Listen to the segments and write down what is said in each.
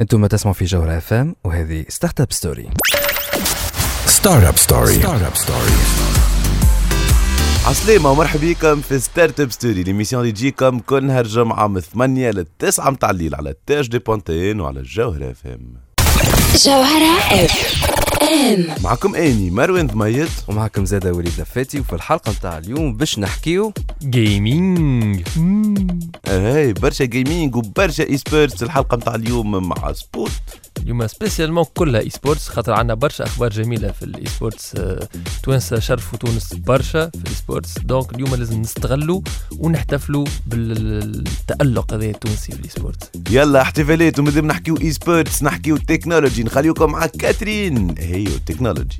أنتم تسمعوا في جوهرة FM وهذه Startup Story Startup Story Startup Story عسلامة ومرحبا بكم في Startup Story l'émission اللي تجيكم كل نهار جمعة من 8 ل 9 متاع الليل على تاج دي بونتين وعلى الجوهرة FM جوهرة FM معكم إني مروان ضميط ومعكم زاده وليد لفاتي وفي الحلقة نتاع اليوم باش نحكيو gaming هاي برشا gaming وبرشا e-sports الحلقة متاع اليوم مع سبوت اليوم spécialement كلها e-sports خاطر عندنا برشا أخبار جميلة في ال e-sports آه، توانسه شرفوا تونس برشا في ال e-sports donc اليوم لازم نستغلوا ونحتفلوا بالتألق هذا التونسي في ال e-sports يلا احتفالات ومادام نحكيو e-sports نحكيو تكنولوجي نخليكم مع كاترين. هي التكنولوجي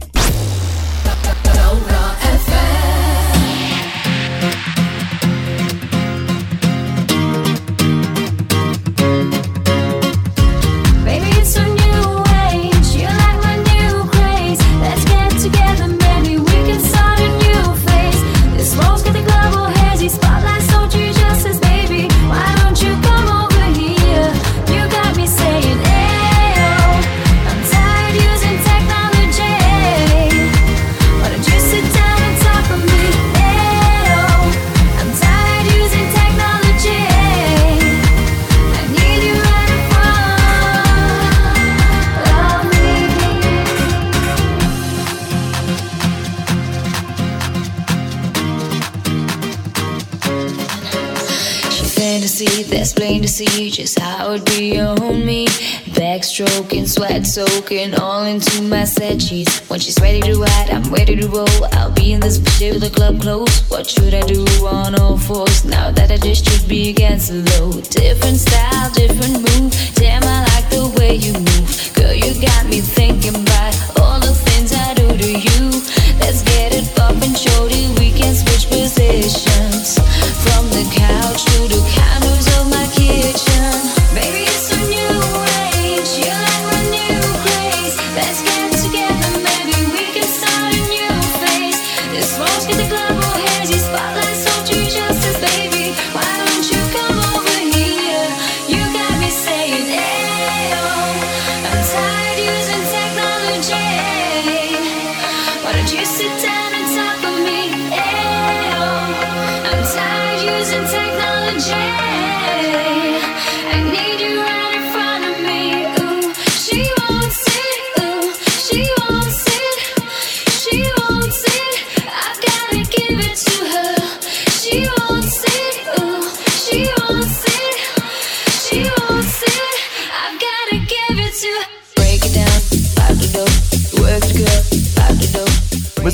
my set. When she's ready to ride, I'm ready to roll. I'll be in this bitch till the club close. What should I do on all fours now that I just should be against the low? Different style, different move. Damn, I like the way you move. Girl, you got me thinking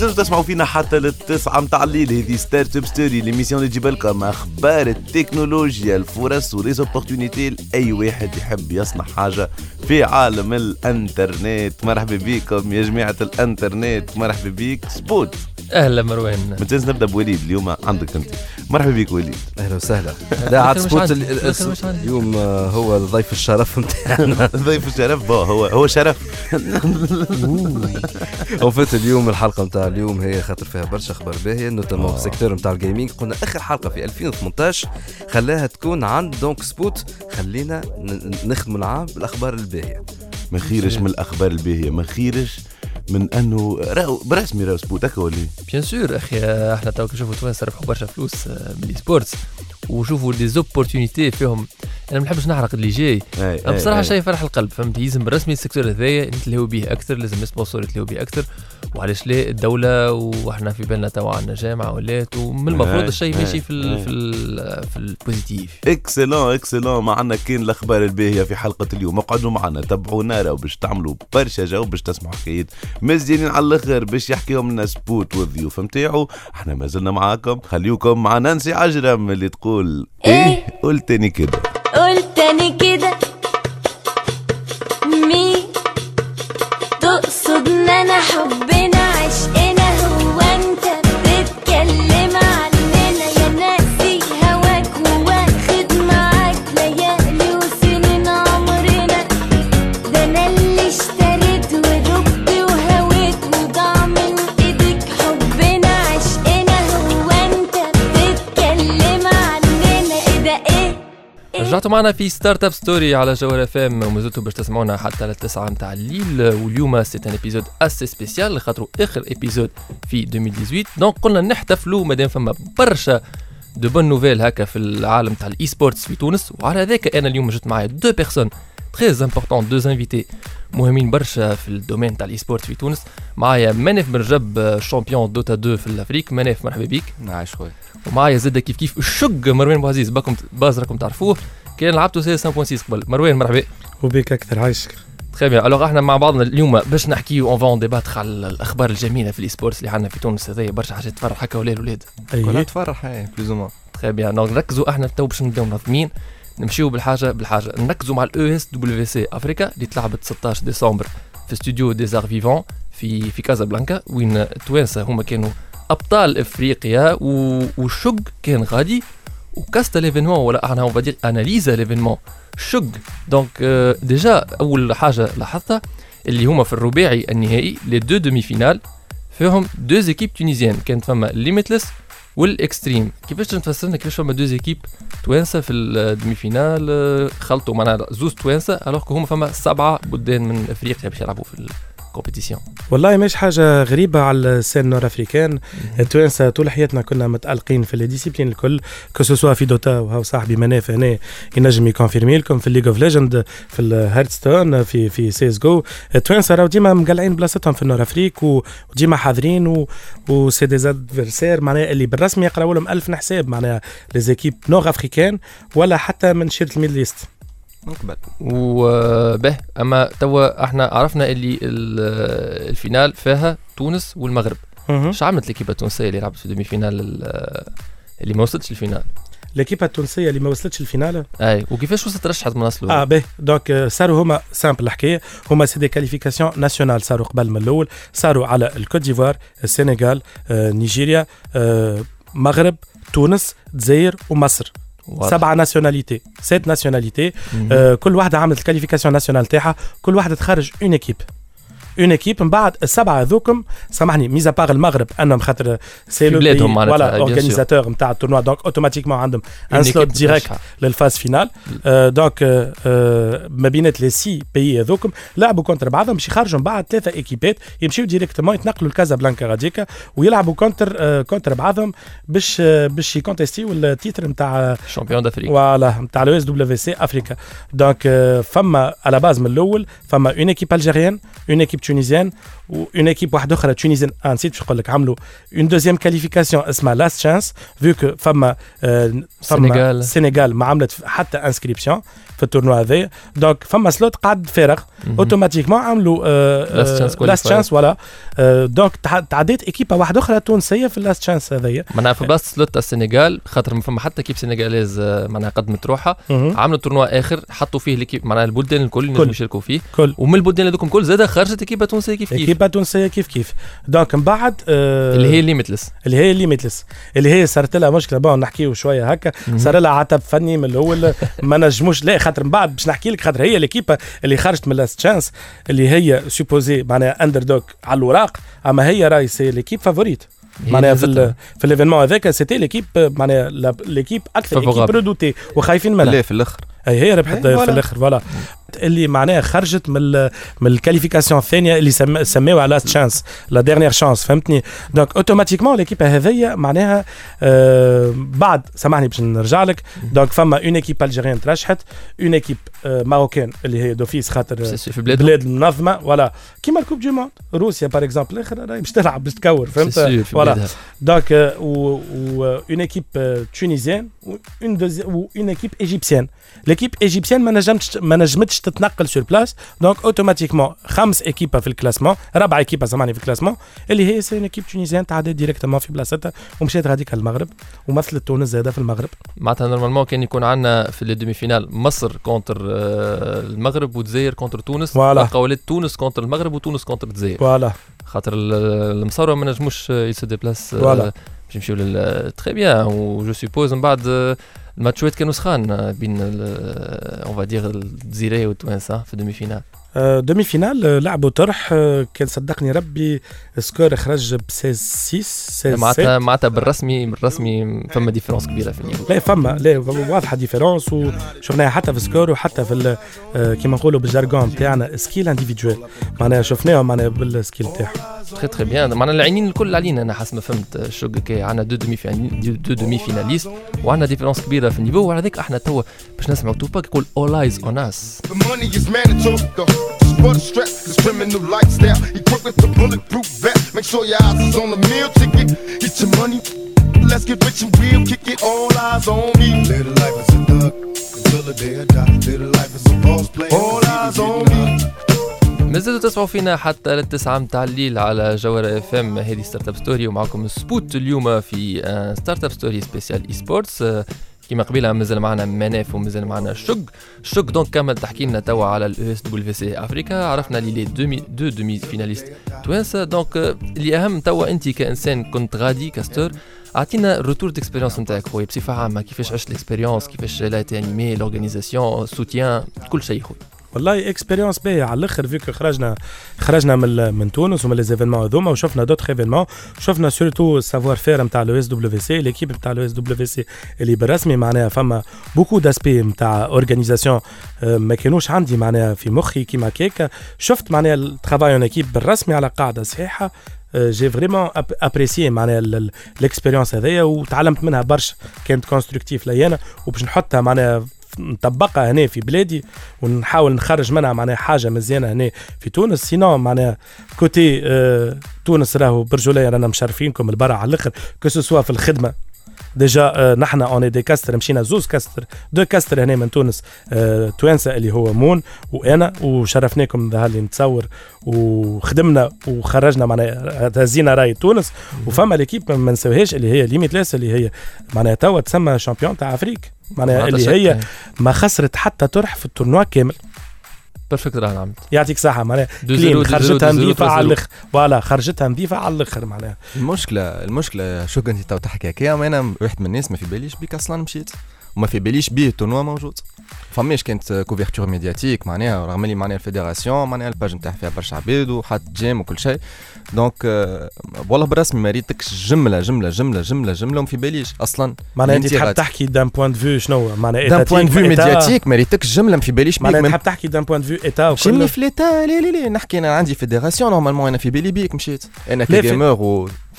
مازالوا تسمعوا فينا حتى للتسعة متاع الليل. هذه Startup Story l'émission اللي تجيب لكم أخبار التكنولوجيا الفرص و les opportunités لأي واحد يحب يصنع حاجة في عالم الإنترنت. مرحبا بكم يا جماعة الإنترنت. مرحبا بيك سبوت. أهلا مروان. ما تنسى نبدأ بوليد اليوم عندك أنت. مرحبا بيك وليد. أهلا وسهلا. لا عاد سبوت. اليوم آه، هو ضيف الشرف نتاعنا ضيف الشرف؟ بو هو هو شرف. وفات اليوم الحلقة نتاع اليوم هي خاطر فيها برشا أخبار باهية notamment في ال secteur نتاع ال gaming قلنا آخر حلقة في 2018 خلاها تكون عند donc سبوت. خلينا ن- نخدموا العام بالأخبار الباهية. ما خيرش من الأخبار الباهية ما خيرش من أنه راهو برسمي راهو سبوت هكا ولا؟ bien sûr أخي إحنا تو نشوفوا توانسه ربحوا برشا فلوس آه، من e-sports وشوفوا des opportunités فيهم. أنا ما نحبش نحرق اللي جاي. بصراحة. شيء فرح القلب فهمت؟ يلزم بالرسمي secteur هذايا نتلهوا به أكثر لازم sponsors يتلهوا به أكثر. وعلاش لا؟ الدولة وإحنا في بالنا تو عندنا جامعة ولات ومن المفروض الشيء ماشي في ال أي. في ال في ال positif. Excellent excellent. معنا كاين الأخبار الباهية في حلقة اليوم. اقعدوا معنا تبعونا راهو باش تعملوا برشا جو باش تسمعوا حكايات مزيانين على الآخر باش يحكيهم لنا Spot والضيوف نتاعو إحنا ما زلنا معاكم. خليوكم مع نانسي عجرم اللي تقول إيه. قلت تاني كده. قلت تاني كده. مين تقصد ان أنا حبنا رجعتوا معنا في Start Up Story على جوهر FM وما زلتوا باش تسمعونا حتى للتسعة متاع الليل. واليوم c'est un épisode assez spécial خاطر آخر épisode في 2018 donc قلنا نحتفلوا. مادام فما برشا de bonnes nouvelles هكا في العالم تاع ال e-sports في تونس. وعلى هذاك أنا اليوم جبت معايا deux personnes très importantes deux invités مهمين برشا في ال domaine تاع ال e-sport في تونس. معايا مناف بن رجب champion Dota 2 في ال Afrique مناف مرحبا بيك. عايش خويا ومعايا زاد كيف كيف الشق مروان بوعزيز باكم باز راكم تعرفوه. كان لعبتوا سي 5.6 قبل مروان مرحبا. وبيك أكثر عايشك. تخي بيان الوغ إحنا مع بعضنا اليوم باش نحكيو اون فون ديباتر على الأخبار الجميلة في الاي سبورتس اللي عندنا في تونس. هذايا برشا حاجات تفرح هكا ولا الولاد كلها اي تفرح هاي بلوز أو تخي بيان نركزوا أحنا تو باش نبداو منظمين نمشيو بالحاجة بالحاجة. نركزوا مع الاو إس دبليو سي أفريكا اللي تلعبت 16 ديسمبر في استوديو ديزار فيفون في في كازابلانكا وين التوانسه هما كانوا أبطال إفريقيا و- والشق كان غادي. وكاستا l'événement ولا إحنا on va dire analyse l'événement. شق. donc déjà أول حاجة لاحظتها اللي هما في الرباعي النهائي les deux demi-finales فيهم deux équipes tunisiennes كانت فما Limitless وال Extreme كيفاش تفسر لنا كيفاش فما deux équipes توانسة في ال demi-finale خلطوا معناها زوز توانسة alors هما فما سبعة بلدان من أفريقيا باش يلعبوا في الكومبيتيسيون والله مش حاجة غريبة على السين نور أفريكان. التوانسه طول حياتنا كنا متألقين في الديسيبلين الكل كو سوسوا في دوتا وهو صاحبي مناف هنا ينجم يكونفيرمي لكم في الليج اوف ليجند في الهيرتستون في في سيس جو التوانسه راهو ديما مقلعين بلاصتهم في النور أفريك و- وديما حاذرين و وسي دي ادفيرسير معناها اللي بالرسمي يقراوا لهم ألف حساب معناها لي زيكيب نور افريكان ولا حتى من شيره الميدل ايست من قبل وبه أما توا إحنا عرفنا اللي ال- ال finale فيها تونس والمغرب. إيش عملت l'équipe التونسية اللي لعبت في demi-finale ال- اللي ما وصلتش ال finale؟ l'équipe التونسية اللي ما وصلتش ال finale؟ أي وكيفاش وصلت رشحت من أصله؟ آه باهي donc آه، صاروا هما simple الحكاية هما c'est des qualifications nationales صاروا قبل من الأول. صاروا على الكوت ديفوار السنغال آه، نيجيريا آه، مغرب تونس الجزائر ومصر. سبعه nationalités sept nationalités مهم. آه، كل واحدة عملت ال qualification nationale تاعها. كل واحدة تخرج une équipe une équipe من بعد السبعه هذوكم سامحني mis à part المغرب انهم خاطر c'est le بلادهم معناتها، ولا bien sûr. organisateur نتاع ال tournoi donc automatiquement عندهم un slot direct. لل phase finale donc ما بينات les six pays هذوكم لعبوا contre بعضهم باش يخرجوا من بعد ثلاثة équipes ات يمشيو directement يتنقلوا لكازابلانكا غاديكا ويلعبوا contre contre بعضهم باش باش ي contester يو ال titre نتاع champion d'Afrique voilà نتاع l'ESWC Africa donc فما على base من الأول فما une équipe algérienne une équipe tunisienne و une équipe واحدة أخرى tunisienne آه نسيت باش نقول لك عملوا une deuxième qualification اسمها last chance vu que فما فما السنغال. السنغال ما عملت حتى inscription في ال tournoi هذايا donc فما slot قاعد فارغ automatiquement عملوا last. chance آه، donc تع- تعديت équipe واحدة أخرى تونسيه في ال last chance هذايا معناها في بلاصه slot السنغال خاطر ما فما حتى équipe sénégalaise معناها قدمت روحها. عملوا tournoi اخر حطوا فيه les équipes معناها البلدان الكل يشاركوا فيه كل ومن البلدان هذوكم الكل زاد خرجت équipe تونسية كيف كيف؟ équipe تونسية كيف كيف؟ donc من بعد آه، اللي هي Limitless اللي هي Limitless اللي هي صارت لها مشكلة. bon نحكيو شوية هكا. صار لها عتب فني من الأول. ما نجموش لا خاطر من بعد باش نحكي لك خاطر هي l'équipe اللي خرجت من last chance اللي هي supposée معناها underdog على الوراق. أما هي راهي c'est l'équipe favorite معناها في في ال événement هذاك c'était l'équipe معناها l'équipe أكثر Favorable. équipe redoutée وخايفين منها. لا في الآخر. أي هي ربحت أي، في. الآخر voilà اللي معناها خرجت من من ال qualification الثانية اللي سم- سميوها last chance la dernière chance فهمتني؟ donc automatiquement l'équipe هذيا معناها آه بعد سامحني باش نرجع لك. donc فما une équipe algérienne ترشحت une équipe آه marocaine اللي هي d'office خاطر بلاد منظمه ولا كيما ال Coupe du monde روسيا par exemple الآخر راهي باش تلعب باش تكور فهمت؟ voilà donc ou une, deuxi- ou une équipe égyptienne. L'équipe égyptienne ما نجمتش ما نجمتش تتنقل sur place donc automatiquement خمس équipes في ال classement ربع équipes سامحني في ال classement اللي هي c'est une équipe tunisienne تعدت directement في بلاصتها ومشات غاديك المغرب ومثلت تونس زاده في المغرب. معناتها normalement كان يكون عندنا في ال demi-finale مصر contre آه، المغرب والجزائر contre تونس. voilà. بقى ولات تونس contre المغرب وتونس contre الجزائر. voilà خاطر ال- المصاروة ما نجموش se déplacer voilà. باش يمشيو très bien و je suppose من بعد الماتشوات كانوا سخان بين on va dire الجزائريه والتوانسه في ال demi-finale demi-finale آه، لعبوا طرح آه، كان صدقني ربي score خرج ب 16 6 16 معناتها معناتها بالرسمي بالرسمي فما différence كبيرة في ال niveau لا فما لا واضحة différence وشفناها حتى في ال score وحتى في آه، كيما نقولوا بال jargon نتاعنا skill individuel معناها شفناهم معناها بال skill نتاعهم très très bien معناها العينين الكل علينا أنا حسب ما فهمت الشوق كي عندنا deux demi deux demi-finalistes وعندنا différence كبيرة في ال niveau. وعلى ذاك إحنا توا باش نسمعوا توباك يقول اول ايز اون اس The is strap, this criminal lifestyle. Equipped with the bulletproof vest. Make sure your eyes is on the meal ticket. Get your money. Let's get rich and we'll kick it. All eyes on me. Live the life as a thug until the day I die. Live the life as a boss player. All eyes on me. مازالوا تسمعوا فينا حتى للتسعة متاع الليل على جوهرة اف ام هذه ستارت اب ستوري ومعكم سبوت اليوم في آه، ستارت اب ستوري سبيسيال اي سبورتس آه، كيما قبيلة مازال معنا مناف ومازال معنا الشق الشق donc كمل تحكي لنا توا على ال OSWC Africa. عرفنا les les demi deux demi-finalistes توانسة. donc اللي أهم توا أنت كإنسان كنت غادي casteur أعطينا ال retour d'expérience نتاعك خويا بصفة عامة. كيفاش عشت ال expérience كيفاش لا animé l'organisation soutien كل شيء خويا. والله expérience باهية. على الأخر فيك خرجنا خرجنا من من تونس ومن les événements هذوما وشفنا d'autres événements شفنا surtout savoir-faire نتاع l'OSWC l'équipe نتاع لو اس دبليو سي اللي بالرسمي معناها فما beaucoup d'aspects نتاع organisation ما كانوش عندي معناها في مخي كيما كيكا شفت معناها ال travail en équipe بالرسمي على قاعدة صحيحة. j'ai vraiment apprécié معناها ال expérience هذيا وتعلمت منها برشا. كانت constructive ليانا وباش نحطها معناها نطبقها هنا في بلادي ونحاول نخرج منها معناها حاجة مزيانة هنا في تونس. سينو معناها كوتي آه تونس راهو برجولية رانا مشرفينكم البرع على الآخر. كو سوا في الخدمة. ديجا آه نحن اوني دي كاستر مشينا زوز كاستر دو كاستر هنا من تونس آه توانسة اللي هو مون وأنا وشرفناكم ظهر لي نتصور وخدمنا وخرجنا معناها هزينا رأي تونس. وفما ليكيب ما نسويهاش اللي هي ليميتليس اللي هي معناها توا تسمى شامبيون تاع أفريك. معناها اللي هي ما خسرت حتى طرح في التورنوا كامل. بيرفكت راه عملت يعطيك صحه معناها كلين خرجتها دو على. الآخر. فوالا خرجتها نظيفه على الآخر معناها. المشكلة المشكلة شو كنت تو تحكي هكايا أنا واحد من الناس ما في باليش بيك أصلا مشيت. وما في باليش بيه التورنوا موجود. فماش كانت كوفرتور ميدياتيك معناها رغم اللي معناها الفيدراسيون معناها الباج نتاع فيها برشا عباد وحط جيم وكل شيء. دونك آه، والله بالرسمي ما ريتكش جملة جملة جملة جملة جملة وما في باليش أصلا. معناها أنت تحب. تحكي دان بوان فيو شنو؟ معناها دان بوان فيو ميدياتيك ما ريتكش جملة ما في باليش معناها تحب تحكي دان بوان فيو ايتا وكل في ليتا لا لا لا نحكي أنا عندي فيدراسيون نورمالمون أنا في بالي بيك مشيت. أنا لا،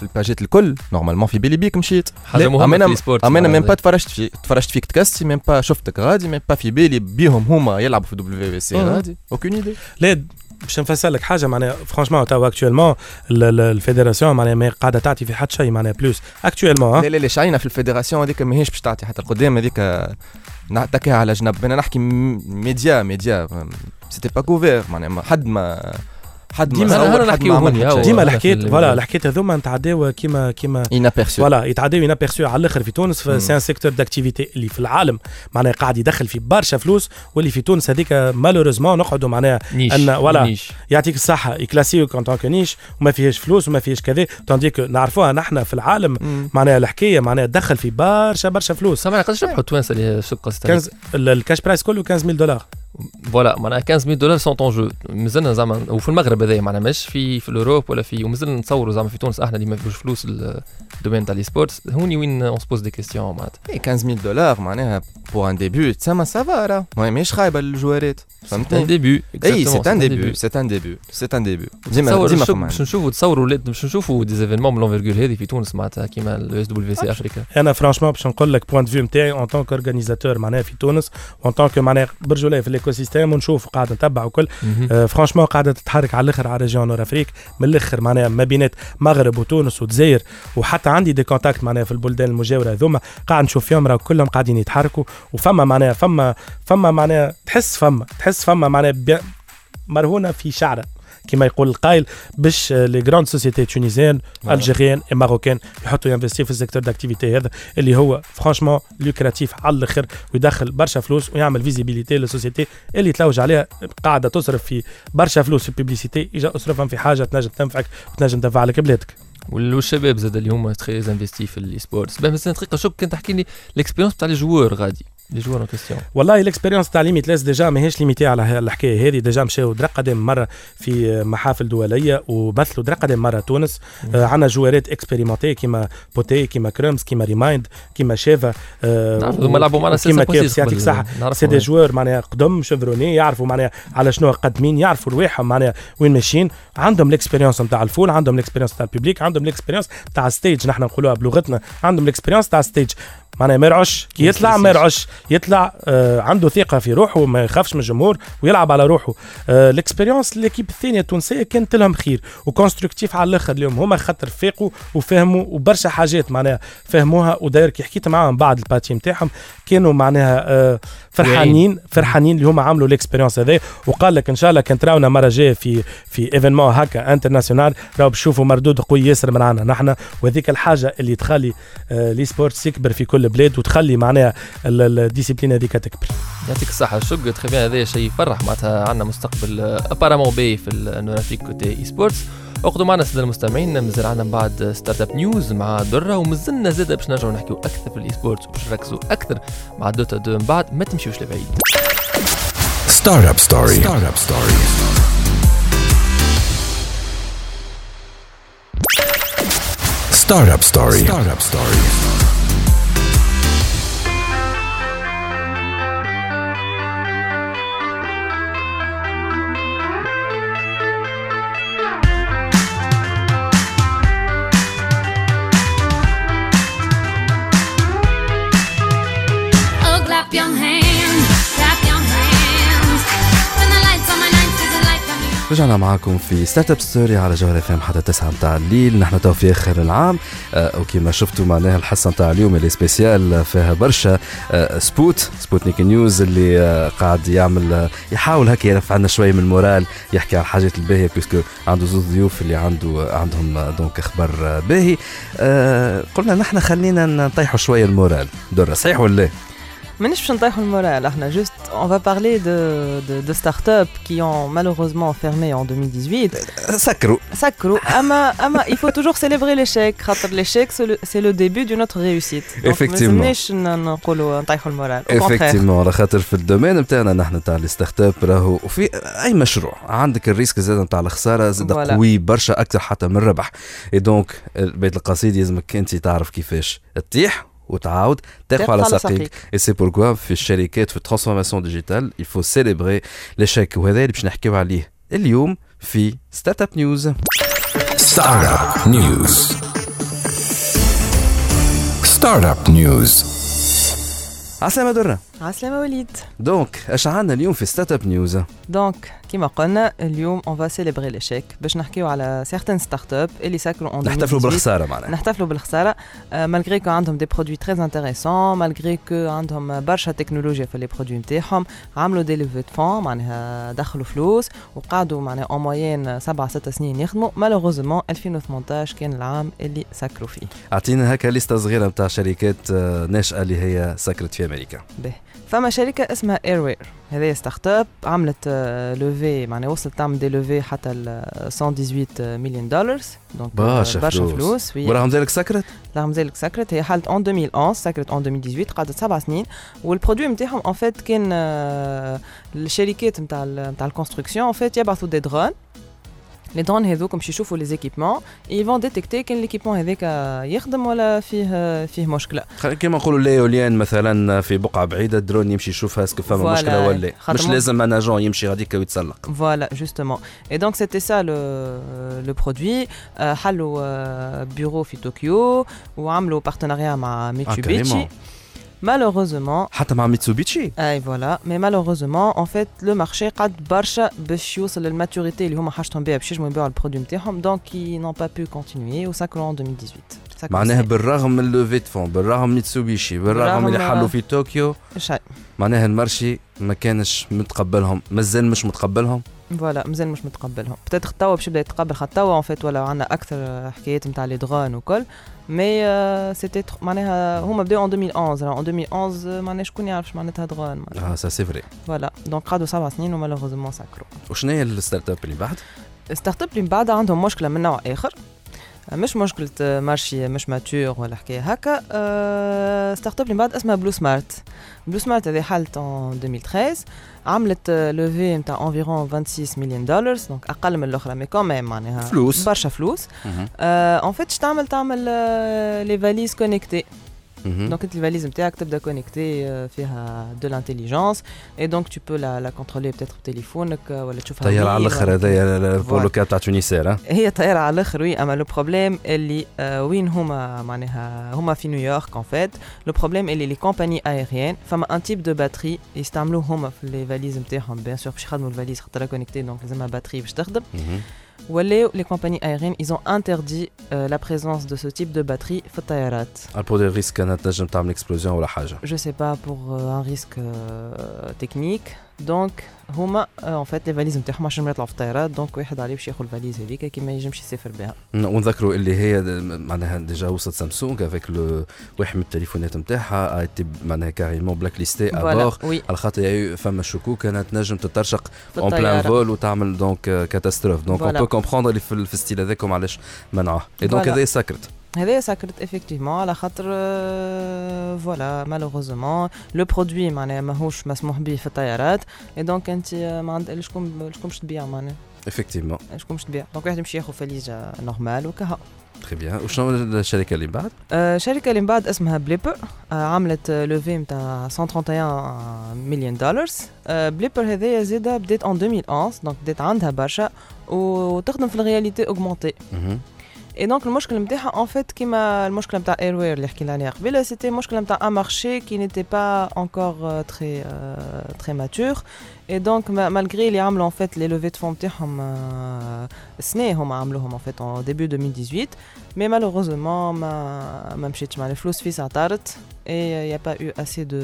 في- الباجات الكل. نورمالمون في بالي بيك مشيت. حاجة مهمه في أنا السبورت. اما أنا ميم با تفرجت فيك تفرجت فيك تكستي ميم با شفتك غادي ميم با في بالي بيهم هما يلعبوا في دبليو سي مم. غادي. اوكين ايدي لا باش نفسر لك حاجة معناها فرانشمون توا اكتويلمون الفيدراسيون معناها ما قاعدة تعطي في حد شيء معناها بلوس اكتويلمون لا لا لا شعينا في الفيدراسيون هذيك ماهيش باش تعطي حتى القدام هذيك نعتكها على جنب. أنا نحكي ميديا ميديا سيتي با كوفير معناها ما- حد ما حد ما ديما حد ما عمل حتى هاو. شيء. ديما الحكايات ال- فوالا الحكايات هذوما نتعداو كيما كيما فوالا يتعداو ينابيرسيو على الآخر في تونس. سي ان سيكتور داكتيفيتي اللي في العالم معناها قاعد يدخل في برشا فلوس واللي في تونس هذيك مالوريزمون نقعدوا معناها ولا. نيش يعطيك الصحة يكلاسيو كون طونك نيش وما فيهاش فلوس وما فيهاش كذا تونديك نعرفوها نحن في العالم. معناها الحكاية معناها دخل في برشا برشا فلوس سامع قداش ربحوا التوانسة اللي ال- الكاش برايس كله 15000 دولار فوالا معناها 15000 دولار سون اون جو مازلنا زعما وفي المغرب هذايا معناها مش في في الأوروب ولا في ومازلنا نتصوروا زعما في تونس إحنا اللي ما فيهوش فلوس الدومين تاع لي سبورتس هوني وين اون سبوز دي كيستيون معناتها. اي 15000 دولار معناها بور ان ديبي تسمى سافا راه. ماهيش خايبة للجوارات. سي ان فهمتني ديبي اي سي ان ديبي سي ان ديبي سي ان ديبي ديما ديما باش نشوفوا تصوروا ولاد- باش نشوفوا دي زيفينمون من لونفيرغول هذه في تونس معناتها كيما الاو اس دبليو سي افريكا أنا franchement باش نقول لك point de vue نتاعي en tant que organisateur معناها في تونس و en tant que معناها برجوليه في ال écosystème ونشوف قاعد نتبع وكل. آه، franchement قاعدة تتحرك على الآخر على région nord-Afrique من الآخر معناها ما بينات مغرب وتونس والجزائر وحتى عندي des contacts معناها في البلدان المجاورة هذوما قاعد نشوف فيهم راهو كلهم قاعدين يتحركوا. وفما معناها فما فما معناها تحس فما تحس فما معناها مرهونة في شعره كما يقول القائل باش les grandes sociétés tunisiennes الجيريان ماروكان يحطوا ينفستي في السيكتور داكتيفيتي هذا اللي هو فرانشمون لوكراتيف على الأخر ويدخل برشا فلوس ويعمل فيزيبيليتي للسوسيتي اللي تلوج عليها قاعدة تصرف في برشا فلوس في البيبليسيتي إجا أصرفهم في حاجة تنجم تنفعك وتنجم تنفع لك بلادك. والشباب زاد اللي هما تخي انفستي في الاي سبورتس باه مثلا دقيقه شوف كان تحكي لي الاكسبيرونس تاع الجوار غادي. لي جوار كيستيون والله الاكسبيريونس تاع ليميت لاس ديجا ماهيش ليميتي على الحكاية هذه. ديجا مشاو درا قدام مرة في محافل دولية وبثلوا درا قدام مرة تونس. آه عندنا جوارات اكسبيريمونتي كيما بوتي كيما كرمز كيما ريمايند كيما شيفا آه هذوما لعبوا معنا كيما بوسيس يعطيك نعرفهم سي دي. جوار معناها قدم شفروني يعرفوا معناها على شنو قادمين يعرفوا رواحهم معناها وين ماشيين. عندهم الاكسبيريونس نتاع الفول عندهم الاكسبيريونس تاع الببليك عندهم الاكسبيريونس تاع الستيج نحن نقولوها بلغتنا. عندهم الاكسبيريونس تاع الستيج معناها ما يرعش كي يطلع ما يرعش يطلع آه عنده ثقة في روحه ما يخافش من الجمهور ويلعب على روحه. آه ال expérience l'équipe الثانية التونسية كانت لهم خير و constructive على الآخر اليوم. هما خاطر فاقوا وفهموا وبرشا حاجات معناها فهموها. وداير كي حكيت معاهم بعد ال partie نتاعهم كانوا معناها آه فرحانين فرحانين اللي هما عملوا ال expérience هذا. وقال لك إن شاء الله كان تراونا مرة جاية في في événement هكا international راهو بشوفوا مردود قوي ياسر من عنا نحن. وهذيك الحاجة اللي تخلي آه l'esports يكبر في كل بلاد وتخلي معناها ال- ال- ال discipline هذيك تكبر يعطيك الصحة Chakib, très bien هذا شيء يفرح معناتها عندنا مستقبل apparemment باهي في النوغافيك côté e-sports اخذوا معنا الساده المستمعين مازال عندنا من بعد Startup News مع درة ومازلنا زادة باش نرجعوا نحكيو أكثر في ال e-sports وباش نركزوا أكثر مع Dota 2 من بعد ما تمشيوش لبعيد Startup Story. Startup Story. Startup Story. Startup Story. رجعنا معاكم في Startup Story على جوهرة FM حتى 9 متاع الليل نحن تو في اخر العام. آه وكما شفتوا معناها الحصة متاع اليوم spéciale فيها برشا آه سبوت سبوتنيك news اللي آه قاعد يعمل آه يحاول هكا يرفع لنا شوية من ال moral يحكي على الحاجات الباهية puisque عنده زوز ضيوف اللي عنده عندهم آه، donc أخبار آه، باهي. آه قلنا نحن خلينا نطيحوا شوية ال moral. درة صحيح ولا لا؟ مانيش باش ال moral إحنا juste on va parler de de, de start-up qui ont malheureusement fermé en 2018 سكروا سكروا اما اما il faut toujours célébrer l'échec. خاطر l'échec c'est le, début d'une autre réussite. Effectivement. ما ن- نقولوا نطيحوا المورال. Effectivement على خاطر في ال domaine نتاعنا نحن تاع ال start-up راهو وفي أي مشروع. عندك ال risque زاد نتاع الخسارة زاد. قوي برشا أكثر حتى من الربح. اي donc بيت القصيد يلزمك أنت تعرف كيفاش تطيح. وتعاود تاخذ على ساقيك et c'est pourquoi في الشركات في ال transformation digitale il faut célébrer l'échec وهذا اللي باش نحكيو عليه اليوم في Startup News Startup News. Startup News. عسلامة درة عسلامة وليد donc اش عندنا اليوم في Startup News donc كيما قلنا اليوم on va célébrer l'échec باش نحكيو على certaines start-up اللي سكروا en 2018 نحتفلوا بالخسارة معناها. نحتفلوا بالخسارة. malgré que عندهم des produits très intéressants malgré que عندهم برشا تكنولوجيا في les produits نتاعهم عملوا des levées de fonds معناها دخلوا فلوس وقعدوا معناها اون موين سبعة ست سنين يخدموا. malheureusement 2018 كان العام اللي سكروا فيه. أعطينا هكا ليسته صغيرة نتاع شركات آه، ناشئة اللي هي سكرت في أمريكا. باهي. فما شركة اسمها Airware هذه start-up عملت آه، levée معناها وصلت تعمل des levées حتى ل 118 مليون دولار donc آه، برشا فلوس. ورغم ذلك سكرت؟ رغم ذلك سكرت. هي حالت en 2011 سكرت en 2018 قعدت سبع سنين. وال produit نتاعهم en fait كان آه، الشركات نتاع نتاع ال construction en fait يبعثوا des drones les drones هذوك باش يشوفوا les équipements ils vont détecter كان l'équipement هذاك يخدم ولا فيه فيه مشكله خلينا كيما نقولوا l'éolienne مثلا في بقعة بعيدة الدرون يمشي يشوفها est-ce que فما voilà. مشكلة ولا لا. خاطر مش مم- لازم un agent يمشي غاديك ويتسلق Voilà, justement. Et donc, c'était ça le, le produit. Euh, حلوا euh, bureau في طوكيو وعملوا partenariat مع Mitsubishi. Carrément. Malheureusement, حتى مع ميتسوبيتشي اي voilà mais malheureusement en fait le marché قد برشا باش يوصل لل maturité اللي هما حاجتهم بها باش ينجموا يبيعوا ال produit نتاعهم donc qui n'ont pas pu continuer وساكروا en 2018 ساكروا معناها سنة. بالرغم من levée de fonds بالرغم من ميتسوبيشي بالرغم اللي بالرغم- حلوا في طوكيو شيء معناها ال marché ما كانش متقبلهم مازال مش متقبلهم. voilà مازال مش متقبلهم. peut-être توا باش يبدا يتقبل خاطر توا en fait ولا عندنا أكثر حكايات نتاع les drones وكل. mais c'était معناها هما بداو en 2011 راه en 2011 معناها شكون يعرف معناتها درون آه ça c'est vrai voilà. donc قعدوا سبع سنين و malheureusement سكروا وشنو هي ال start-up اللي بعد؟ start-up اللي من بعد عندهم مشكلة من نوع آخر. مش مشكلة marché مش mature ولا حكاية. هكا أه start-up اللي بعد اسمها Bluesmart Bluesmart هذه حالت en 2013 عملت levée نتاع environ 26 مليون دولار donc أقل من الأخرى mais quand même معناها فلوس. برشا فلوس. en fait تعمل؟ تعمل les valises connectées donc انت الفاليز نتاعك تبدا connectée فيها de l'intelligence اي donc tu peux la la contrôler peut-être بتليفونك ولا تشوفها طيارة على الأخر هذايا bon voilà. Le cas تاع Tunisair هي طايره على الأخر oui أما le problème اللي وين هما معناها هما في نيويورك en fait le problème اللي les compagnies aériennes فما un type de batterie يستعملوه هما في les valises نتاعهم. bien sûr باش يخدموا الفاليز خاطر connectée donc لازمها batterie باش تخدم. مهم. ولاو les compagnies aériennes ils ont interdit euh, la présence de ce type de batterie في الطيارات ال bon le risque كانت تنجم تعمل explosion ولا حاجة je sais pas pour euh, un risque euh, technique donc هما en fait les valises نتاعهم عادش ما يطلعوا في الطيارات donc واحد عليه باش ياخذ الفاليز هذيك كي ما ينجمش يسافر بها ونذكروا اللي هي معناها déjà وصلت سامسونج avec le واحد من التليفونات نتاعها était معناها carrément blacklisté à bord. على خاطر فما شكوك كانت تنجم تترشق en plein. Vol وتعمل donc catastrophe donc on. Peut comprendre اللي في الستيل هذاكم علاش منعوه donc. هذا سكرت هذايا ساكرت effectivement على خاطر آه، voilà malheureusement le produit معناها ماهوش مسموح به في الطيارات. اي donc انت آه، ما عند شكون شكون باش تبيع معناها؟ effectivement شكون باش تبيع؟ donc واحد يمشي ياخذ فاليجة normale وكها très bien وشنو الشركة اللي بعد؟ آه، شركة اللي من بعد اسمها Blippar آه، عملت levée نتاع 131 مليون دولار آه، Blippar هذايا زاده بدات en 2011 donc بدات عندها برشا وتخدم في ال réalité augmentée مهم. اي donc المشكل نتاعها en fait كيما المشكلة نتاع Airware اللي حكينا عليها قبيله c'était مشكله نتاع un marché qui n'était pas encore très très mature et donc malgré اللي عملوا en fait les levées de fonds نتاعهم آه، سنه هما عملوهم en fait en début 2018 mais malheureusement ما ما مشيتش مع الفلوس في عطارت et y a pas eu assez de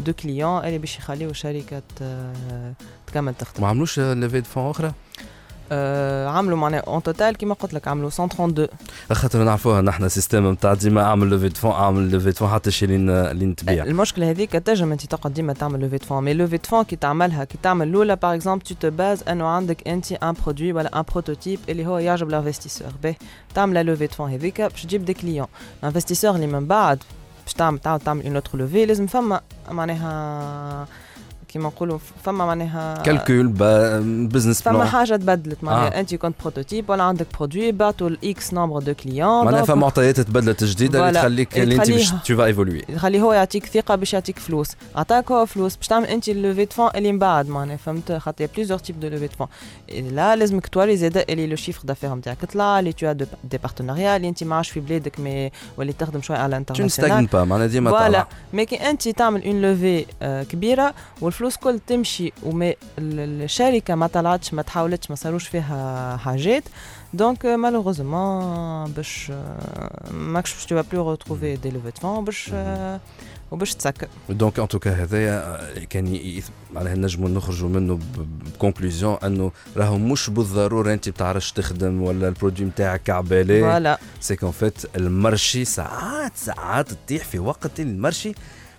de clients اللي باش يخليو الشركة ت- تكمل تخدم ما عملوش levée de fonds أخرى؟ آه، عملوا معناها en total كيما قلت لك عملوا 132 خاطر نعرفوها نحن système نتاع ديما اعمل levée de fonds اعمل levée de fonds حتى شي لين لين تبيع. المشكلة هذيك تنجم انت تقعد ديما تعمل levée fonds mais levée fonds كي تعملها كي تعمل الأولى par exemple tu te bases أنه عندك أنت un produit ولا un prototype اللي هو يعجب ال investisseur باهي تعمل levée de fonds هذيك باش تجيب des clients ال investisseur اللي من بعد باش تعمل تعاود تعمل une autre levée لازم فما معناها كيما نقولوا فما معناها calcul business فما حاجة تبدلت معناها آه. آه. انت كنت prototype ولا عندك produit بعتوا ال x nombre de clients معناها فما معطيات تبدلت جديدة اللي. تخليك اللي أنت باش. tu vas évoluer يخلي هو يعطيك ثقة باش يعطيك فلوس عطاك هو فلوس باش تعمل أنت ال levée de fonds اللي من بعد معناها فهمت خاطر plusieurs types de levées de fonds لا لازمك توري زاده اللي le chiffre d'affaires نتاعك طلع اللي t'as des partenariats اللي أنت ما عادش في بلادك mais واللي تخدم شوية على تو نستغن با معناها ديما voilà mais كي أنت تعمل une levée كبيرة والفلوس كل تمشي وما ال- الشركة ما طلعتش ما تحاولتش ما صاروش فيها حاجات. donc malheureusement باش آه، ماكش باش tu peux plus retrouver des levées fonds باش آه، وباش تسكر. donc en tout cas هذايا كان معناها نجموا نخرجوا منه ب conclusion أنه راهو مش بالضرورة أنت بتعرفش تخدم ولا ال produit نتاعك عبالي voilà c'est qu'en fait ال marché ساعات ساعات تطيح في وقت ال marché.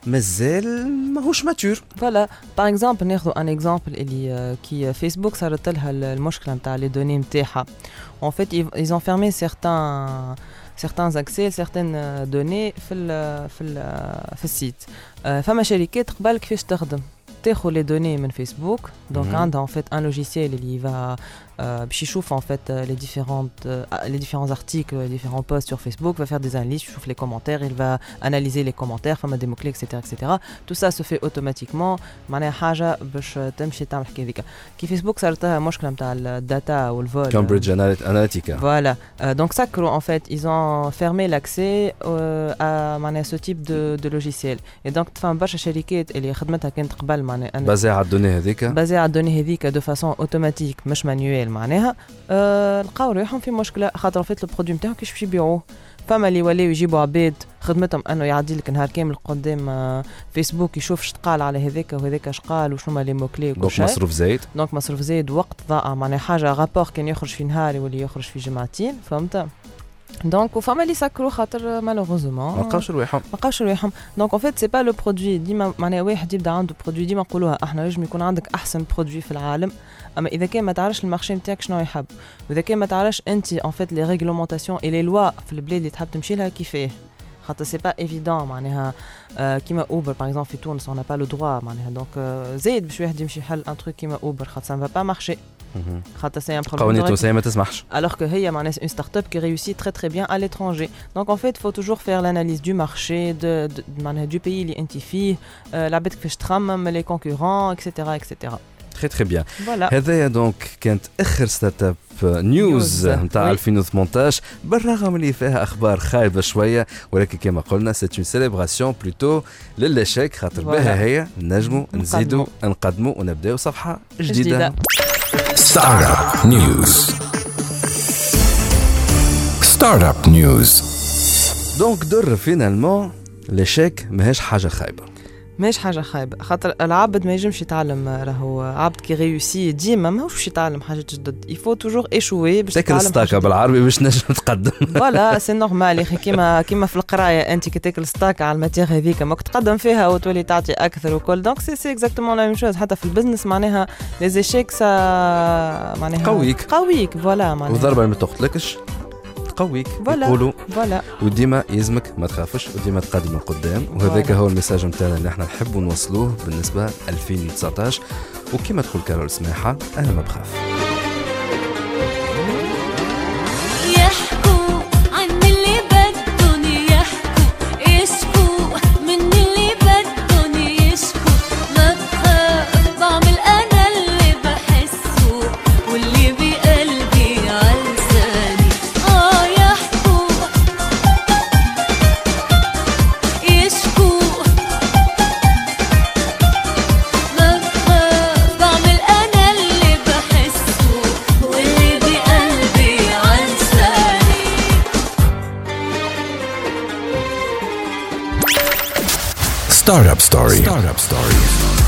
مازال ماهوش mature. Voilà par exemple ناخذ un exemple اللي آه، كي فيسبوك صارت لها ال- المشكلة نتاع les données نتاعها. En fait ils, ils ont fermé certains certains accès certaines données في ال في ال في السيت آه، فما شركات قبل كيفاش تخدم؟ تاخذ لي دوني من فيسبوك دونك مهم. عندها en fait un logiciel اللي va euh, باش يشوف en fait euh, les différentes euh, les différents articles les différents posts sur Facebook va faire des analyses يشوف les commentaires il va analyser les commentaires فما des mots clés etc etc tout ça se fait automatiquement معناها حاجه باش تمشي تعمل الحكايه هذيك كي فيسبوك صارت لها مشكله نتاع الداتا والفول كامبريدج اناليتيكا Voilà. Euh, donc Sacro, en fait, ils ont fermé l'accès euh, à معناها ce type de, de logiciel. Et donc تفهم برشا شركات اللي خدمتها كانت قبل معناها أنا بازي على الدوني هذيك بازي على الدوني هذيك دو فاسون اوتوماتيك مش مانيويل معناها آه لقاو روحهم في مشكلة خاطر فات ال produit نتاعهم كيفاش باش يبيعوه. فما اللي ولاو يجيبوا عباد خدمتهم أنه يعدي لك نهار كامل قدام آه، فيسبوك يشوف شتقال على هذاك وهذاك شقال وشنو هما les mots-clés وكل donc مصروف زايد donc مصروف زايد وقت ضاع معناها حاجة rapport كان يخرج في نهار يولي يخرج في جمعتين فهمت؟ donc وفما اللي سكروا خاطر malheureusement ما لقاوش رواحهم. ما لقاوش رواحهم. donc en fait c'est pas le produit ديما معناها واحد يبدأ عنده produit ديما نقولوها إحنا نجم يكون عندك أحسن produit في العالم. أما إذا كان ما تعرفش ال marché نتاعك شنو يحب. وإذا كان ما تعرفش أنت en fait les réglementations et les lois في البلاد اللي تحب تمشي لها كيفاه. خاطر c'est pas évident معناها آه كيما اوبر par exemple في تونس on a pas le droit معناها. donc آه زايد باش واحد يمشي يحل un truc كيما اوبر خاطر ça pas marcher خاطر c'est un problème قوانين التونسيه ما تسمحش alors que هي معناها une start-up qui réussit très très bien à l'étranger. Donc en fait, il faut toujours faire l'analyse du marché, de, de, معناها du pays اللي انت فيه, euh, العباد كيفاش تخمم, les concurrents, etc. etc. très très bien Voilà. هذايا donc كانت اخر startup news news، نتاع oui. 2018 بالرغم اللي فيها أخبار خايبه شوية ولكن كما قلنا c'est une célébration plutôt لل échec خاطر voilà. باهي نجموا نزيدوا نقدموا. نقدموا ونبداو صفحه جديده, جديدة. Startup News. Startup News. donc در finalement l'échec ماهيش حاجة خايبه ماهيش حاجة خايبة. خاطر العبد ما ينجمش يتعلم راهو. عبد كي réussit ديما ماهوش باش يتعلم حاجات جدد. il faut toujours échouer باش تاكل ستاكا بالعربي باش نجم تقدم. voilà c'est normal يا أخي. كيما كيما في القراية أنت كي تاكل ستاك على ال matière هذيك ماك تقدم فيها وتولي تعطي أكثر وكل. donc c'est c'est exactement la même chose حتى في ال business معناها les échecs ça معناها قويك. قويك voilà معناها. اللي ما تقتلكش voilà. يقولوا voilà وديما يلزمك ما تخافش وديما تقدم لقدام وهذاك. هو ال message نتاعنا اللي إحنا نحبوا نوصلوه بالنسبة 2019 وكما تقول كارول سماحة أنا ما بخاف Startup Story. Startup Story.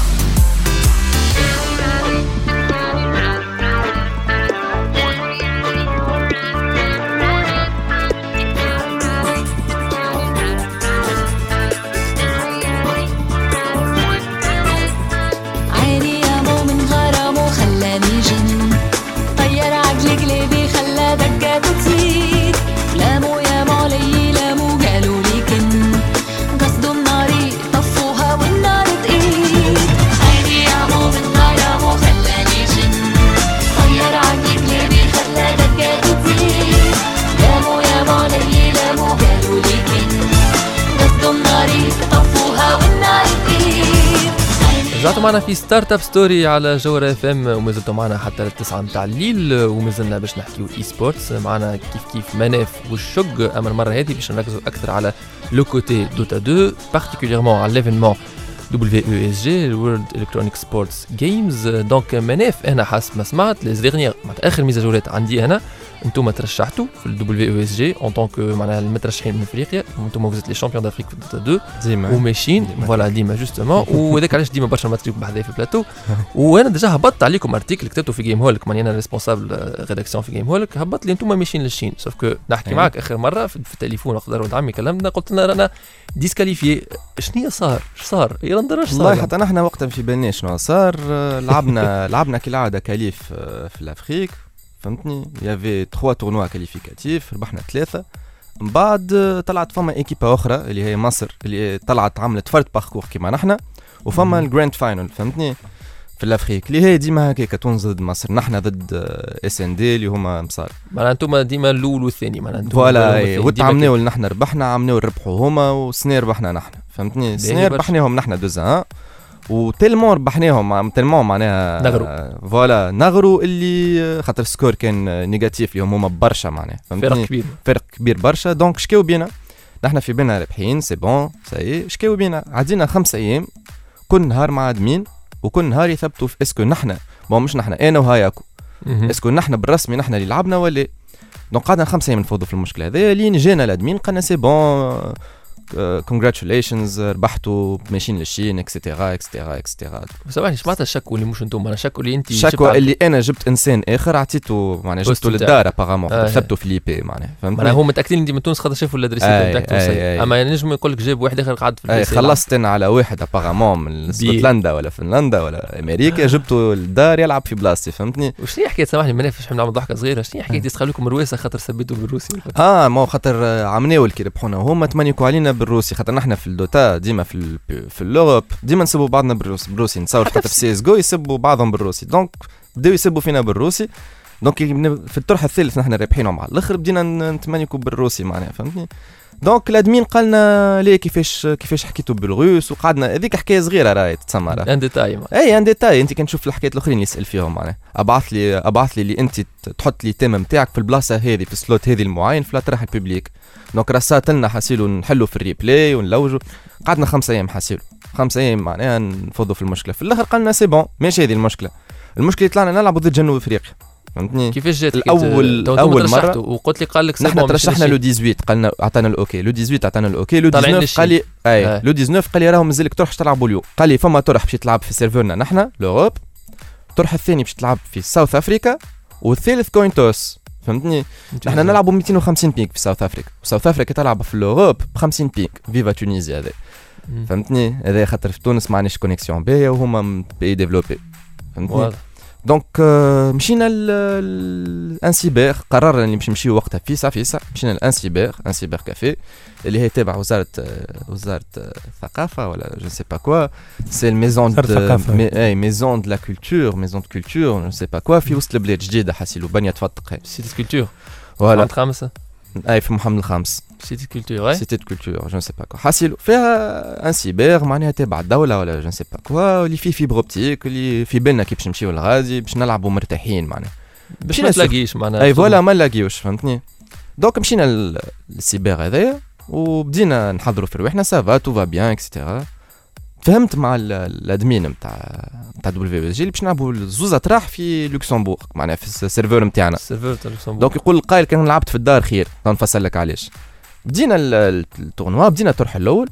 رجعتوا معنا في Startup Story على جوهر FM وما زلتوا معنا حتى للتسعة متاع الليل وما زلنا باش نحكيو e-sports معنا كيف كيف مناف والشق اما المرة هذه باش نركزوا أكثر على le côté Dota 2 particulièrement على l'événement جي ال World Electronic Sports Games donc مناف أنا حسب ما سمعت لي معناتها آخر ميزاجورات عندي أنا. أنتم ترشحتوا في ال WESG en tant que معناها المترشحين من افريقيا أنتم vous êtes les champions d'Afrique في Dota 2 ديما وماشيين. voilà ديما justement وهذاك علاش ديما برشا نمثلوك بحذايا في البلاتو وأنا déjà هبطت عليكم article كتبته في جيم هولك ماني أنا responsable rédaction في جيم هولك هبط لي أنتم ماشيين للشين sauf que نحكي أي. معك آخر مرة في, التليفون وقت ولد عمي كلمنا قلت لنا رانا disqualifiés شنو صار؟ اش صار؟ يا ندرا اش صار؟ والله حتى نحن وقتها في بالناش شنو صار لعبنا لعبنا كالعادة qualifs آه، في ال Afrique فهمتني y avait trois tournois qualificatifs ربحنا ثلاثة من بعد آه، طلعت فما ايكيبا أخرى اللي هي مصر اللي طلعت عملت فرد parcours كيما نحن وفما. الجراند فاينل فهمتني في الافريك اللي هي ديما هكاك تونس ضد مصر نحن ضد اس ان دي اللي هما مصار معناها أنتم ديما الأول والثاني معناها فوالا الأول إيه، والثاني. وقت ديما عملناو كده. اللي نحن ربحنا عملناو ربحوا هما والسنة ربحنا نحن فهمتني السنة. ربحناهم نحن دوزا وتلمون ربحناهم تلمون معناها نغرو. فوالا نغرو اللي خاطر السكور كان نيجاتيف اللي هما برشا معناها فرق كبير. فرق كبير برشا دونك شكاو بينا؟ نحن في بالنا رابحين c'est bon ça y est شكاو بينا. عدينا خمس أيام كل نهار مع admin وكل نهار يثبتوا في est-ce que نحن. bon مش نحن أنا وهاياكو. est-ce que نحن بالرسمي نحن اللي لعبنا ولا؟ donc قعدنا خمسة أيام نفضوا في المشكلة هذايا لين جانا ال admin قالنا c'est bon congratulations ربحتوا ماشيين للشين اكسترا اكسترا اكسترا سامحني معناتها الشكوى اللي مش أنتم أنا شكوى اللي انت الشكوى اللي أنا جبت انسان اخر عطيته معناها جبته. للدار apparemment آه. في l'IP معناها معناها فهمتني هم متأكدين انت من تونس خاطر شافوا l'adresse IP، بتاعك تونسي. أما ينجم يقول لك جاب واحد آخر قعد في البلايص خلصت أنا على واحد apparemment من اسكتلندا ولا فنلندا ولا أمريكا جبته للدار يلعب في بلاصتي فهمتني؟ وشنو هي حكاية؟ سامحني ما نعرفش نعمل ضحكة صغيرة. شنو هي حكاية يسخايلوكم رواسه خاطر سبيتوا بالروسي آه ما هو خاطر آه، عمناو اللي ربحونا هما تمانيكوا علينا بالروسي خاطر نحن في ال Dota ديما في في l'Europe ديما نسبوا بعضنا بالروسي بالروسي. نتصور حتى في CS GO يسبوا بعضهم بالروسي. donc بداو يسبوا فينا بالروسي. donc في الطرح الثالث نحن رابحينهم على الآخر بدينا ن- نتمانيكوا بالروسي معناها فهمتني؟ donc ال admin قالنا ليه كيفاش كيفاش حكيتوا بالروسي وقعدنا. هذيك حكاية صغيرة راهي تسمى un détail et un détail أنت كان تشوف الحكايات الأخرين اللي يسأل فيهم معناها. أبعث لي أبعث لي اللي أنت تحط لي team نتاعك في البلاصة هذه في ال slot هذه المعين في الاطراح ال public donc رسات لنا حاسيلو نحلوا في ال replay ونلوجوا قعدنا خمسة أيام حاسيلو. خمسة أيام معناها نفضوا في المشكلة. في الآخر قالنا c'est bon ماشي هذه المشكلة. المشكلة طلعنا نلعبوا ضد جنوب إفريقيا. فهمتني؟ كيفاش جات الأول اول مره وقلت لي قال لك نحن ترشحنا. لو 18 قالنا عطانا ال OK le 18 عطانا ال OK le طالعين 19 قال لي. أي آه. le 19 قال لي راهو مازالك تروحش تلعبوا اليوم قال لي فما طرح باش تلعب في serveur نا نحن l'Europe الطرح الثاني باش تلعب في South Africa والثالث coin toss فهمتني نحن نلعبوا 250 ping في South Africa. و South Africa تلعب في l'Europe ب 50 ping. viva Tunisie هذا. فهمتني؟ هذا خاطر في تونس ما عندناش connexion باهيه وهما pays développés فهمتني. donc آه، مشينا ل un cyber قررنا اللي باش نمشيو وقتها فيسع فيسع مشينا ل un cyber un cyber café اللي هي تابع وزاره آه، وزاره آه، الثقافه ولا je sais pas quoi c'est la maison وزارة الثقافة. اي maison de la culture maison de culture je sais pas quoi في وسط البلاد جديده حاسيلو بنيه تفتق هي cité culture voilà خامسه اي في محمد الخامس cité culture cité culture je sais pas quoi حاسيلو فيها un cyber معناها تابع الدولة ولا je sais pas quoi اللي فيه fibre optique اللي في بالنا كي باش نمشيو للغازي باش نلعبوا مرتاحين معناها باش ما. تلاقيش معناها اي voilà ما نلاقيوش فهمتني donc مشينا لل- للسيبر هذايا وبدينا نحضروا في رواحنا ça va tout va bien et cetera فهمت مع ال- ال admin نتاع نتاع WESG اللي باش نلعبوا زوز اطراح في لوكسمبورغ معناها في ال serveur نتاعنا ال serveur تاع لوكسمبورغ. donc يقول القائل كان لعبت في الدار خير. نفسر لك علاش. بدينا ال- ال- ال tournoi بدينا الطرح الأول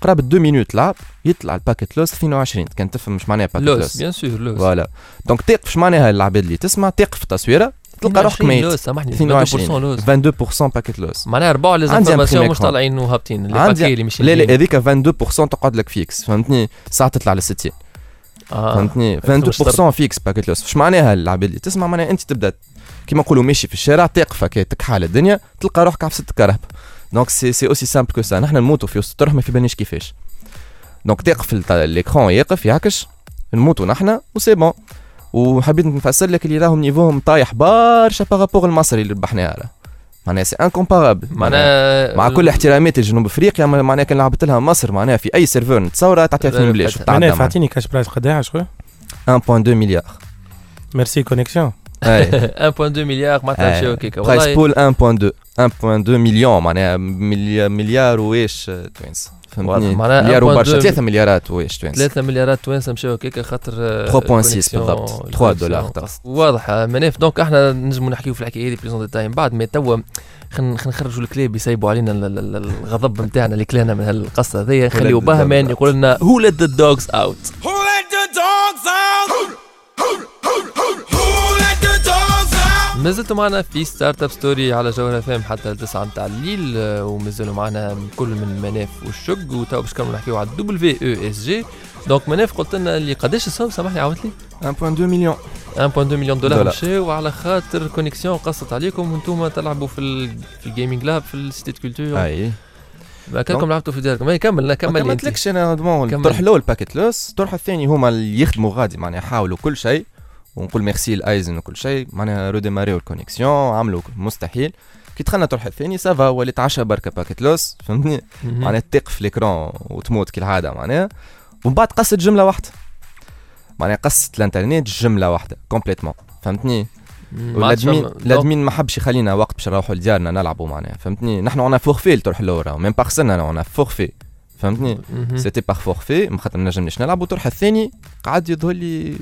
قرابة deux minutes لعب يطلع ال packet loss 22 كان تفهم مش معناها packet loss bien sûr loss. voilà. donc تقف معناها العباد اللي تسمع؟ تقف التصويرة تلقى روحك 22 ميت. loss سامحني 22 loss 22% packet loss معناها اربعه les informations مش. طالعين وهابطين les paquets اللي مش لا لا هذيك 22% تقعد لك fixe فهمتني؟ ساعه تطلع ل 60 آه. فهمتني؟ فهمت 22% fixe packet loss اش معناها العباد اللي تسمع معناها انت تبدأ كيما نقولوا ماشي في الشارع تقف هكا تكحال الدنيا تلقى روحك عفست الكرهبه donc c'est c'est aussi simple que ça نحن نموتوا في وسط الطرح ما في بالناش كيفاش. donc تقف l'écran يقف يعكش. نموتوا نحن و c'est bon وحبيت نفسر لك اللي راهم niveau هم طايح برشا par rapport المصري اللي ربحناه راه معناها c'est incomparable معناها مع كل احتراماتي لجنوب أفريقيا معناها كان لعبت لها مصر معناها في أي serveur نتصور تعطيها في بلاش معناها فاعطيني كاش برايس قداش شوي 1.2 مليار ميرسي كونيكسيون 1.2 مليار معناتها مشاو هكاك برايس بول 1.2 1.2 مليون معناها مليار, مليار واش واضح. فهمتني مليار 1.2 وبرشا 3 مليارات واش تونس 3 مليارات توانسه مشاو هكاك خاطر آه، 3.6 الكونيكسيون- بالضبط. 3 الكونيكسيون دولار. واضح مناف دونك إحنا نجموا نحكيو في الحكاية هذه بليزون ديتاي من بعد ما توا خلينا نخرجوا الكلاب يسيبوا علينا ال- ال- ال- الغضب نتاعنا اللي كلانا من هالقصه هذيا نخليو the بها dogs مان out. يقول لنا هو ليت ذا دوغز اوت Who let the dogs out? مازلتوا معنا في Startup Story على جوهرة FM حتى التسعة متاع الليل آه، ومازالوا معنا كل من مناف والشق وتوا باش كانوا نحكيو على ال WESG donc مناف قلت لنا اللي قداش السوم سامحني عاودت لي 1.2 مليون 1.2 مليون دولار دولار. مشاو على خاطر connexion قصت عليكم وأنتم تلعبوا في. في ال gaming lab في ال cité culture اي ما كانكم لعبتوا في داركم اي كمل ما كمل انت كملتلكش أنا. الطرح الأول packet loss الطرح الثاني هما اللي يخدموا غادي معناها يحاولوا كل شيء. ونقول ميرسي لأيزن وكل شيء. معناها redémarrer و ال connexion عملوا مستحيل. كي دخلنا الطرح الثاني ça va وليت 10 بركة packet loss فهمتني. معناها تقف l'écran وتموت كالعاده معناها. ومن بعد قصت جملة واحدة. معناها قصت الانترنت جملة واحدة complètement فهمتني؟ وال admin فما- ال admin ما حبش يخلينا وقت باش نروحوا لديارنا نلعبوا معناها فهمتني؟ نحن أنا فورفي تروح الأول ميم باغ سنه أنا فورفي فهمتني. سيتي باغ فورفي خاطر ما نجمناش نلعب وتروح الثاني قعد يظهر لي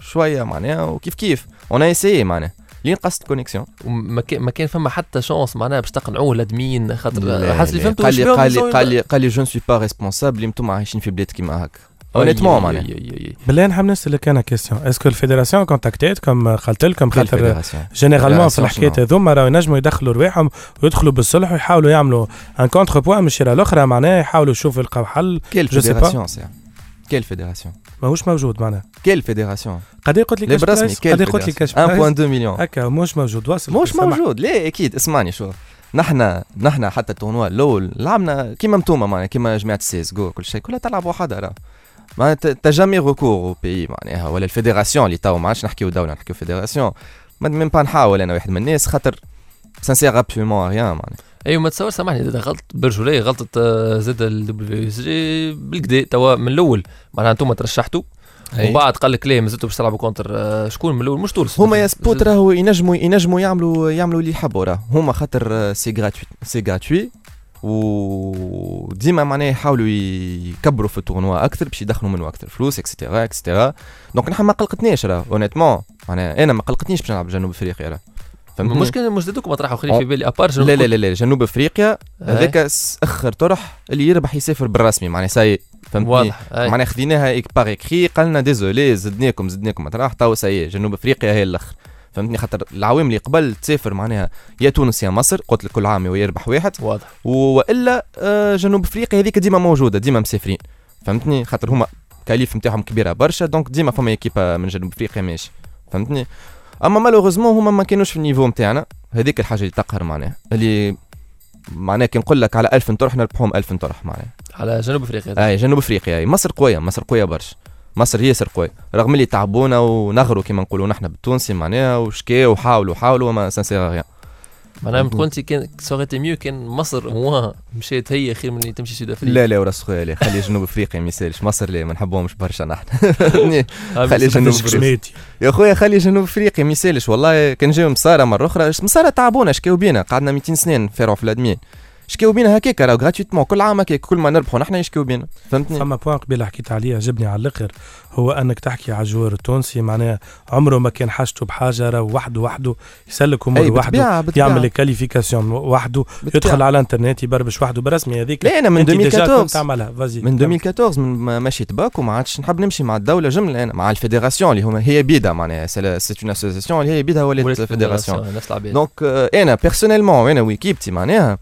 شوية معناها وكيف كيف. اون اسيي معناها. لين قصت كونيكسيون وما كان ما كان فما حتى شونس معناها باش تقنعوه الادمين خاطر لا، حاسس اللي. فهمته قال لي قال لي قال لي قال لي جو نسوي با ريسبونسابل أنتم عايشين في بلاد كيما هكا. اونيتمون أي- معناها أي- أي- أي. بالله نحب نسالك أنا كيستيون اسكو الفيدراسيون كونتاكتات كم قالت لكم كيل خاطر فيدراسيون جينيرالمون في شنو؟ هذوما راهو ينجموا يدخلوا رواحهم ويدخلوا بالصلح ويحاولوا يعملوا ان كونتر بوان من الشيره الاخرى معناها يحاولوا يشوفوا يلقاو حل كيل. فيدراسيون سي كيل فيدراسيون ماهوش موجود معناها كيل فيدراسيون قد قلت لي لا كاش برايس قد قلت لي كاش 1.2 مليون هكا مش موجود واصل مش. موجود ليه أكيد اسمعني شو. نحنا نحنا حتى التورنوا الأول لعبنا كيما انتوما معناها كيما جماعة السيس جو كل شيء. كلها تلعب وحدها راه. ما تا جامي ريكور أو بي معناها ولا الفيدراسيون اللي تو ما عادش نحكيو دوله نحكيو فيدراسيون. ما ميم با نحاول أنا واحد من الناس خاطر سانسير ابسولومون ريان معناها. أيوه ما تصور سامحني زاد غلط برجولية غلطه آه، زاد الدبليو اس جي بالكدا توا من الأول معناها أنتم ترشحتوا. ومن بعد قال لك ليه مازلتوا باش تلعبوا كونتر آه، شكون؟ من الأول مش تونس. هما يا سبوت راهو ينجموا ينجموا يعملوا يعملوا اللي يحبوا راه هما خاطر سي غراتوي سي غراتوي وديما معناها يحاولوا يكبروا في التورنوا أكثر باش يدخلوا منه أكثر فلوس اكسترا اكسترا دونك نحن ما قلقتنيش راه اونيتمون معناها أنا ما قلقتنيش باش نلعب جنوب أفريقيا راه فهمتني؟ المشكلة مش زادوك مطرح اخرين في بالي ابار لا لا لا لا جنوب أفريقيا أي. هذاك أخر طرح اللي يربح يسافر بالرسمي معناها ساي فهمتني واضح أي. معناها خديناها إك باغ اكري قالنا ديزولي زدناكم زدناكم مطرح تو ساي جنوب أفريقيا هي الأخر فهمتني؟ خاطر العوام اللي قبل تسافر معناها يا تونس يا مصر قلت لك كل عام ويربح واحد. واضح. وإلا آه، جنوب أفريقيا هذيك ديما موجودة ديما مسافرين. فهمتني؟ خاطر هما كاليف نتاعهم كبيرة برشا دونك ديما فما ايكيبا من جنوب أفريقيا ماشي. فهمتني؟ أما مالوغوزمون هما ما كانوش في النيفو نتاعنا. هذيك الحاجة اللي تقهر معناها. اللي معناها كي نقول لك على 1000 طرح نربحهم 1000 طرح معناها. على جنوب أفريقيا. أي جنوب أفريقيا أي. مصر قوية مصر قوية برشا. مصر ياسر قوية رغم اللي تعبونا ونغروا كما نقولوا نحن بالتونسي معناها وشكاو وحاولوا حاولوا وما سانسير ريان معناها تقول انت كان سوغيتي ميو كان مصر موان مشيت هي خير من اللي تمشي سود أفريقيا. لا لا وراس خويا لا خلي جنوب أفريقيا ما يسالش. مصر لا ما نحبهمش برشا نحن؟ خلي جنوب أفريقيا. يا خويا خلي جنوب أفريقيا ما يسالش. والله كان جاو مصاروة مرة أخرى. مصاروة تعبونا شكاو بينا. قعدنا 200 سنين نفرعوا في ال admin شكاو بينا هكاك راهو gratuitement كل عام هكاك كل ما نربحوا نحن يشكاو بينا فهمتني؟ فما point قبيله حكيت عليه عجبني على الآخر هو أنك تحكي على الجوار التونسي معناها عمره ما كان حاجته بحاجة راه وحده وحده يسلك أمور وحده. يعمل ال qualification وحده. يدخل على الإنترنت يبربش وحده برسمي هذيك. لا أنا من أنت ديجا كنت 2014 تعملها فازي من 2014 من ما مشيت باك وما عادش نحب نمشي مع الدولة جملة أنا مع الفيدراسيون اللي هما هي بيدا معناها سي اون اسوسيسيون اللي هي بيدا ولات ولات فيدراسيون فيدراسيون، نفس العباد دونك أنا بيرسونيلمون أنا ويكيبتي معناها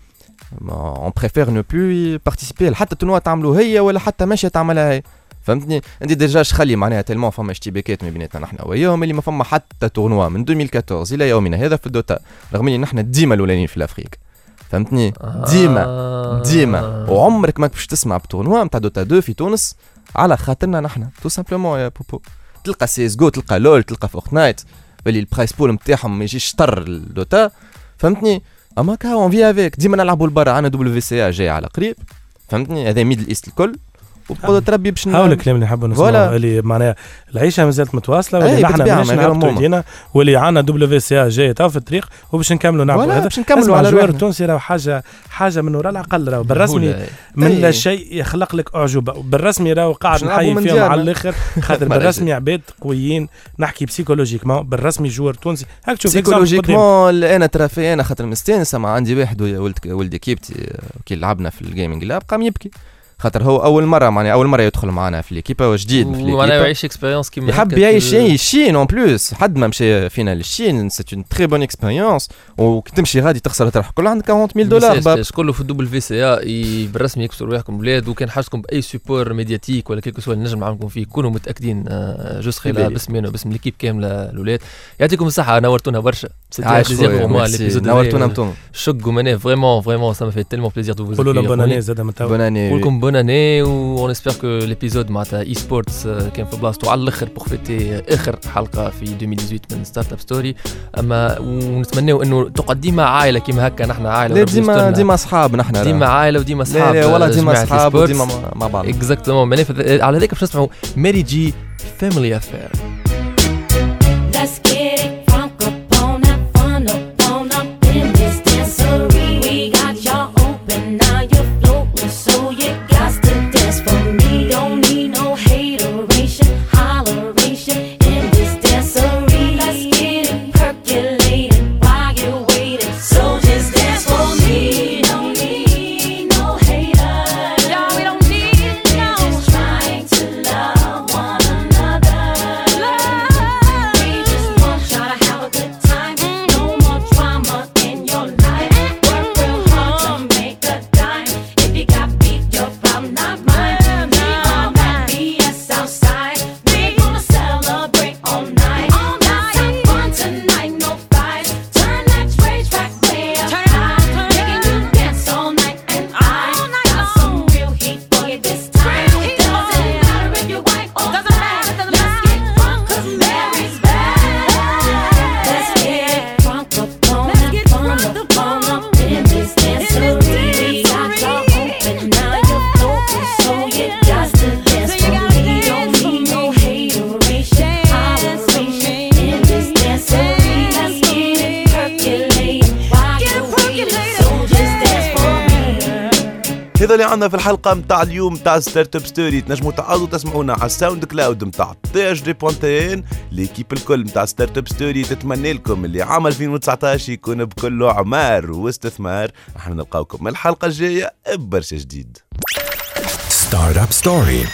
اون بريفير نو بلو بارتيسيبي حتى التنوا تعملوا هي ولا حتى ماشيه تعملها هي. فهمتني؟ انت ديجا خلي معناها تلمون فما اشتباكات ما بيناتنا نحن وياهم اللي ما فما حتى تورنوا من 2014 إلى يومنا هذا في الدوتا رغم إني نحن ديما الأولانيين في الافريق فهمتني؟ ديما آه. ديما وعمرك ما باش تسمع بتورنوا نتاع دوتا 2 في تونس على خاطرنا نحن تو سامبلومون يا بوبو. تلقى سي إس جو تلقى لول تلقى فورتنايت اللي البرايس بول نتاعهم ما يجيش طر الدوتا. فهمتني؟ أما كا اون في افيك ديما نلعبوا البرا عندنا دبليو سي ا جاي على قريب. فهمتني؟ هذا ميدل إيست الكل. وبقدر تربي باش هاو الكلام اللي نحبوا نسمعوا فوالا. اللي معناها العيشة مازالت متواصلة واللي نحن بالطبيعة، ماناش نهبطوا. ايدينا واللي عندنا دبليو سي ا جاي تو في الطريق وباش نكملوا نعملوا هذا باش نكملوا على الجوار. التونسي راه حاجة حاجة من وراء العقل راه بالرسمي مهولة. من. لا شيء يخلق لك أعجوبة بالرسمي راهو قاعد نحيي فيهم على ما- الآخر خاطر ما بالرسمي عباد قويين نحكي بسيكولوجيكمون بالرسمي جوار تونسي هاك تشوف example قدام. سيكولوجيكمون أنا ترى في أنا خاطر مستانس أما عندي واحد ويا ولد ولد كيبتي كي لعبنا في الجيمنج لاب قام يبكي خاطر هو أول مرة معناها أول مرة يدخل معنا في ليكيبا وجديد في ومعناها ليكيبا يعيش اكسبيريونس كيما يحب يعيش الشين اون بلوس حد ما مشى فينا للشين سي اون تري بون اكسبيريونس وكي تمشي غادي تخسر تروح. كل عندك 40000 دولار كله في الدبل في سي إي بالرسمي يكسروا رواحكم بلاد وكان حاجتكم بأي سيبور ميدياتيك ولا كيكو سوا اللي نجم نعاونكم فيه كونوا متأكدين آه، جوست خير بالي. باسمي أنا وباسم ليكيب كاملة الأولاد. يعطيكم الصحة نورتونا برشا. بليزير نورتونا أنتم شق ومناة فريمون فريمون ça m'a fait tellement plaisir de vous قولوا لهم accueillir, بون خويا. اني زاد نقول لكم بون اني و espère que l'épisode معناتها اي سبورتس كان في بلاصتو على الآخر بوغ فيتي اخر حلقه في 2018 من ستارت اب ستوري اما ونتمناو إنه تقعد ديما عائلة كيما هكا نحن عائلة لا ديما. ديما أصحاب نحن. ديما عائلة وديما لا أصحاب لا والله ديما أصحاب. وديما مع- بعض exactement معناها فذ- على ذاك باش نسمعوا Mary J Family Affair Let's get عندنا في الحلقة نتاع اليوم نتاع Startup Story تنجموا تعاودوا تسمعونا على ال SoundCloud نتاع THD point tn l'équipe الكل نتاع Startup Story تتمنى لكم اللي عام 2019 يكون بكله عمار واستثمار. إحنا نلقاوكم الحلقة الجاية ببرشا جديد. Startup Story